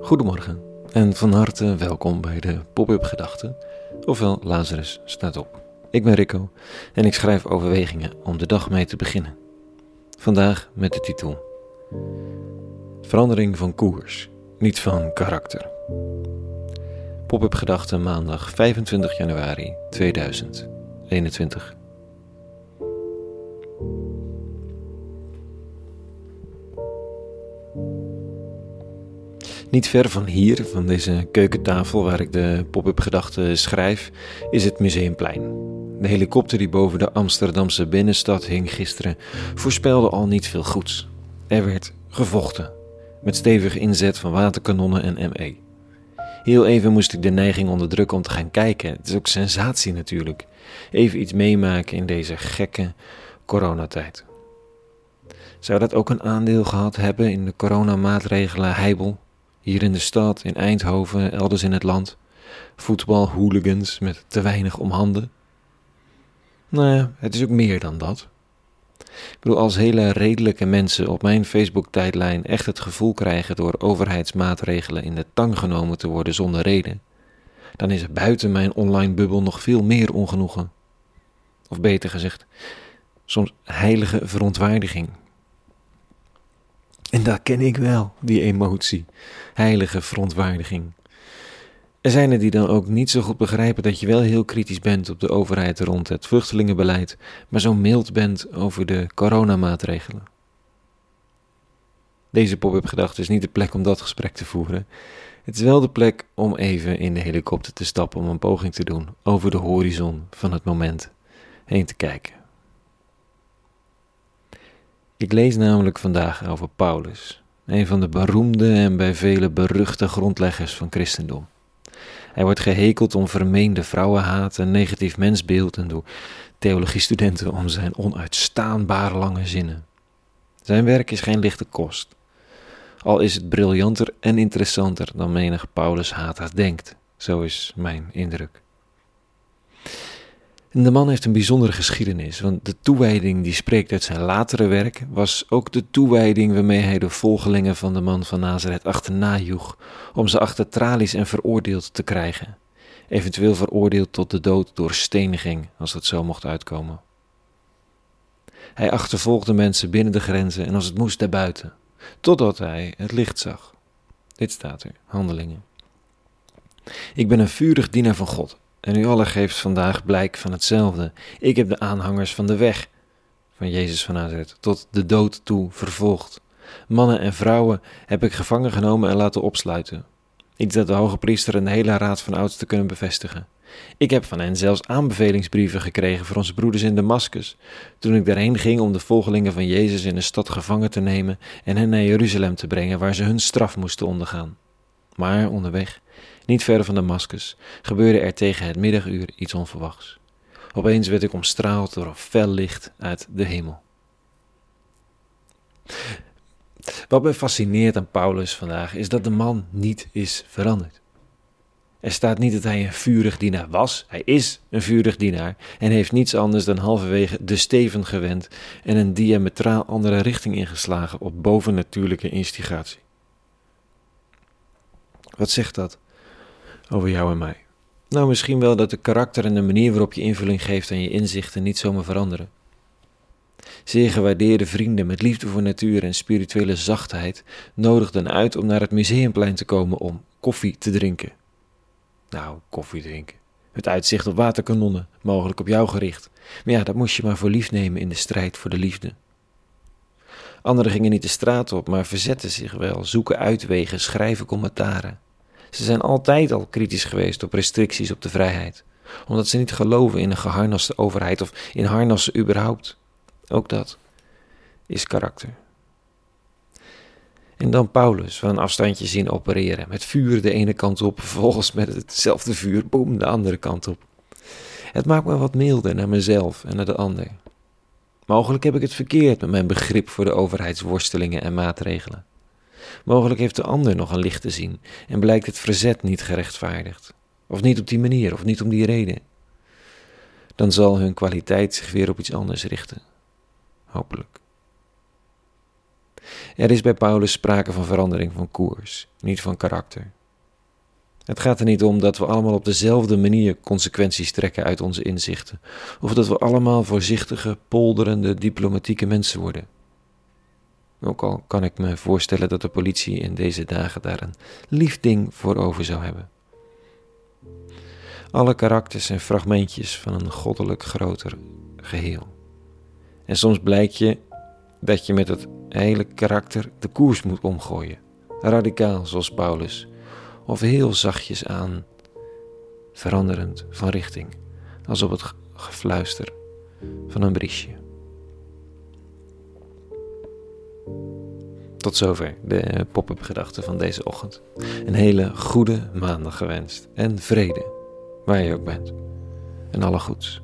Goedemorgen en van harte welkom bij de Pop-up Gedachten, ofwel Lazarus staat op. Ik ben Rico en ik schrijf overwegingen om de dag mee te beginnen. Vandaag met de titel Verandering van koers, niet van karakter. Pop-up Gedachten maandag 25 januari 2021. Niet ver van hier, van deze keukentafel waar ik de pop-up gedachten schrijf, is het Museumplein. De helikopter die boven de Amsterdamse binnenstad hing gisteren voorspelde al niet veel goeds. Er werd gevochten, met stevige inzet van waterkanonnen en ME. Heel even moest ik de neiging onderdrukken om te gaan kijken. Het is ook sensatie natuurlijk. Even iets meemaken in deze gekke coronatijd. Zou dat ook een aandeel gehad hebben in de coronamaatregelen heibel? Hier in de stad, in Eindhoven, elders in het land. Voetbalhooligans met te weinig om handen. Nou ja, het is ook meer dan dat. Ik bedoel, als hele redelijke mensen op mijn Facebook-tijdlijn echt het gevoel krijgen door overheidsmaatregelen in de tang genomen te worden zonder reden, dan is er buiten mijn online bubbel nog veel meer ongenoegen. Of beter gezegd, soms heilige verontwaardiging en dat ken ik wel, die emotie, heilige verontwaardiging. Er zijn er die dan ook niet zo goed begrijpen dat je wel heel kritisch bent op de overheid rond het vluchtelingenbeleid, maar zo mild bent over de coronamaatregelen. Deze pop-up gedachte is niet de plek om dat gesprek te voeren. Het is wel de plek om even in de helikopter te stappen om een poging te doen over de horizon van het moment heen te kijken. Ik lees namelijk vandaag over Paulus, een van de beroemde en bij velen beruchte grondleggers van christendom. Hij wordt gehekeld om vermeende vrouwenhaat en negatief mensbeeld en door theologiestudenten om zijn onuitstaanbare lange zinnen. Zijn werk is geen lichte kost, al is het briljanter en interessanter dan menig Paulus haat denkt, zo is mijn indruk. De man heeft een bijzondere geschiedenis, want de toewijding die spreekt uit zijn latere werk was ook de toewijding waarmee hij de volgelingen van de man van Nazareth achterna joeg, om ze achter tralies en veroordeeld te krijgen, eventueel veroordeeld tot de dood door steniging, als het zo mocht uitkomen. Hij achtervolgde mensen binnen de grenzen en als het moest daarbuiten, totdat hij het licht zag. Dit staat er, handelingen. Ik ben een vurig dienaar van God en u allen geeft vandaag blijk van hetzelfde. Ik heb de aanhangers van de weg van Jezus van Nazareth tot de dood toe vervolgd. Mannen en vrouwen heb ik gevangen genomen en laten opsluiten. Iets dat de hoge priester en de hele raad van oudsten kunnen bevestigen. Ik heb van hen zelfs aanbevelingsbrieven gekregen voor onze broeders in Damascus, toen ik daarheen ging om de volgelingen van Jezus in de stad gevangen te nemen en hen naar Jeruzalem te brengen, waar ze hun straf moesten ondergaan. Maar onderweg niet ver van Damascus gebeurde er tegen het middaguur iets onverwachts. Opeens werd ik omstraald door een fel licht uit de hemel. Wat me fascineert aan Paulus vandaag is dat de man niet is veranderd. Er staat niet dat hij een vurig dienaar was, hij is een vurig dienaar en heeft niets anders dan halverwege de steven gewend en een diametraal andere richting ingeslagen op bovennatuurlijke instigatie. Wat zegt dat? Over jou en mij. Nou, misschien wel dat de karakter en de manier waarop je invulling geeft aan je inzichten niet zomaar veranderen. Zeer gewaardeerde vrienden met liefde voor natuur en spirituele zachtheid nodigden uit om naar het museumplein te komen om koffie te drinken. Nou, koffie drinken. Het uitzicht op waterkanonnen, mogelijk op jou gericht. Maar ja, dat moest je maar voor lief nemen in de strijd voor de liefde. Anderen gingen niet de straat op, maar verzetten zich wel, zoeken uitwegen, schrijven commentaren. Ze zijn altijd al kritisch geweest op restricties op de vrijheid, omdat ze niet geloven in een geharnaste overheid of in harnassen überhaupt. Ook dat is karakter. En dan Paulus, van een afstandje zien opereren, met vuur de ene kant op, vervolgens met hetzelfde vuur, boem, de andere kant op. Het maakt me wat milder naar mezelf en naar de ander. Mogelijk heb ik het verkeerd met mijn begrip voor de overheidsworstelingen en maatregelen. Mogelijk heeft de ander nog een licht te zien en blijkt het verzet niet gerechtvaardigd. Of niet op die manier, of niet om die reden. Dan zal hun kwaliteit zich weer op iets anders richten. Hopelijk. Er is bij Paulus sprake van verandering van koers, niet van karakter. Het gaat er niet om dat we allemaal op dezelfde manier consequenties trekken uit onze inzichten, of dat we allemaal voorzichtige, polderende, diplomatieke mensen worden. Ook al kan ik me voorstellen dat de politie in deze dagen daar een lief ding voor over zou hebben. Alle karakters zijn fragmentjes van een goddelijk groter geheel. En soms blijkt je dat je met het hele karakter de koers moet omgooien. Radicaal zoals Paulus, of heel zachtjes aan, veranderend van richting, als op het gefluister van een briesje. Tot zover de pop-up gedachten van deze ochtend. Een hele goede maandag gewenst en vrede, waar je ook bent. En alle goeds.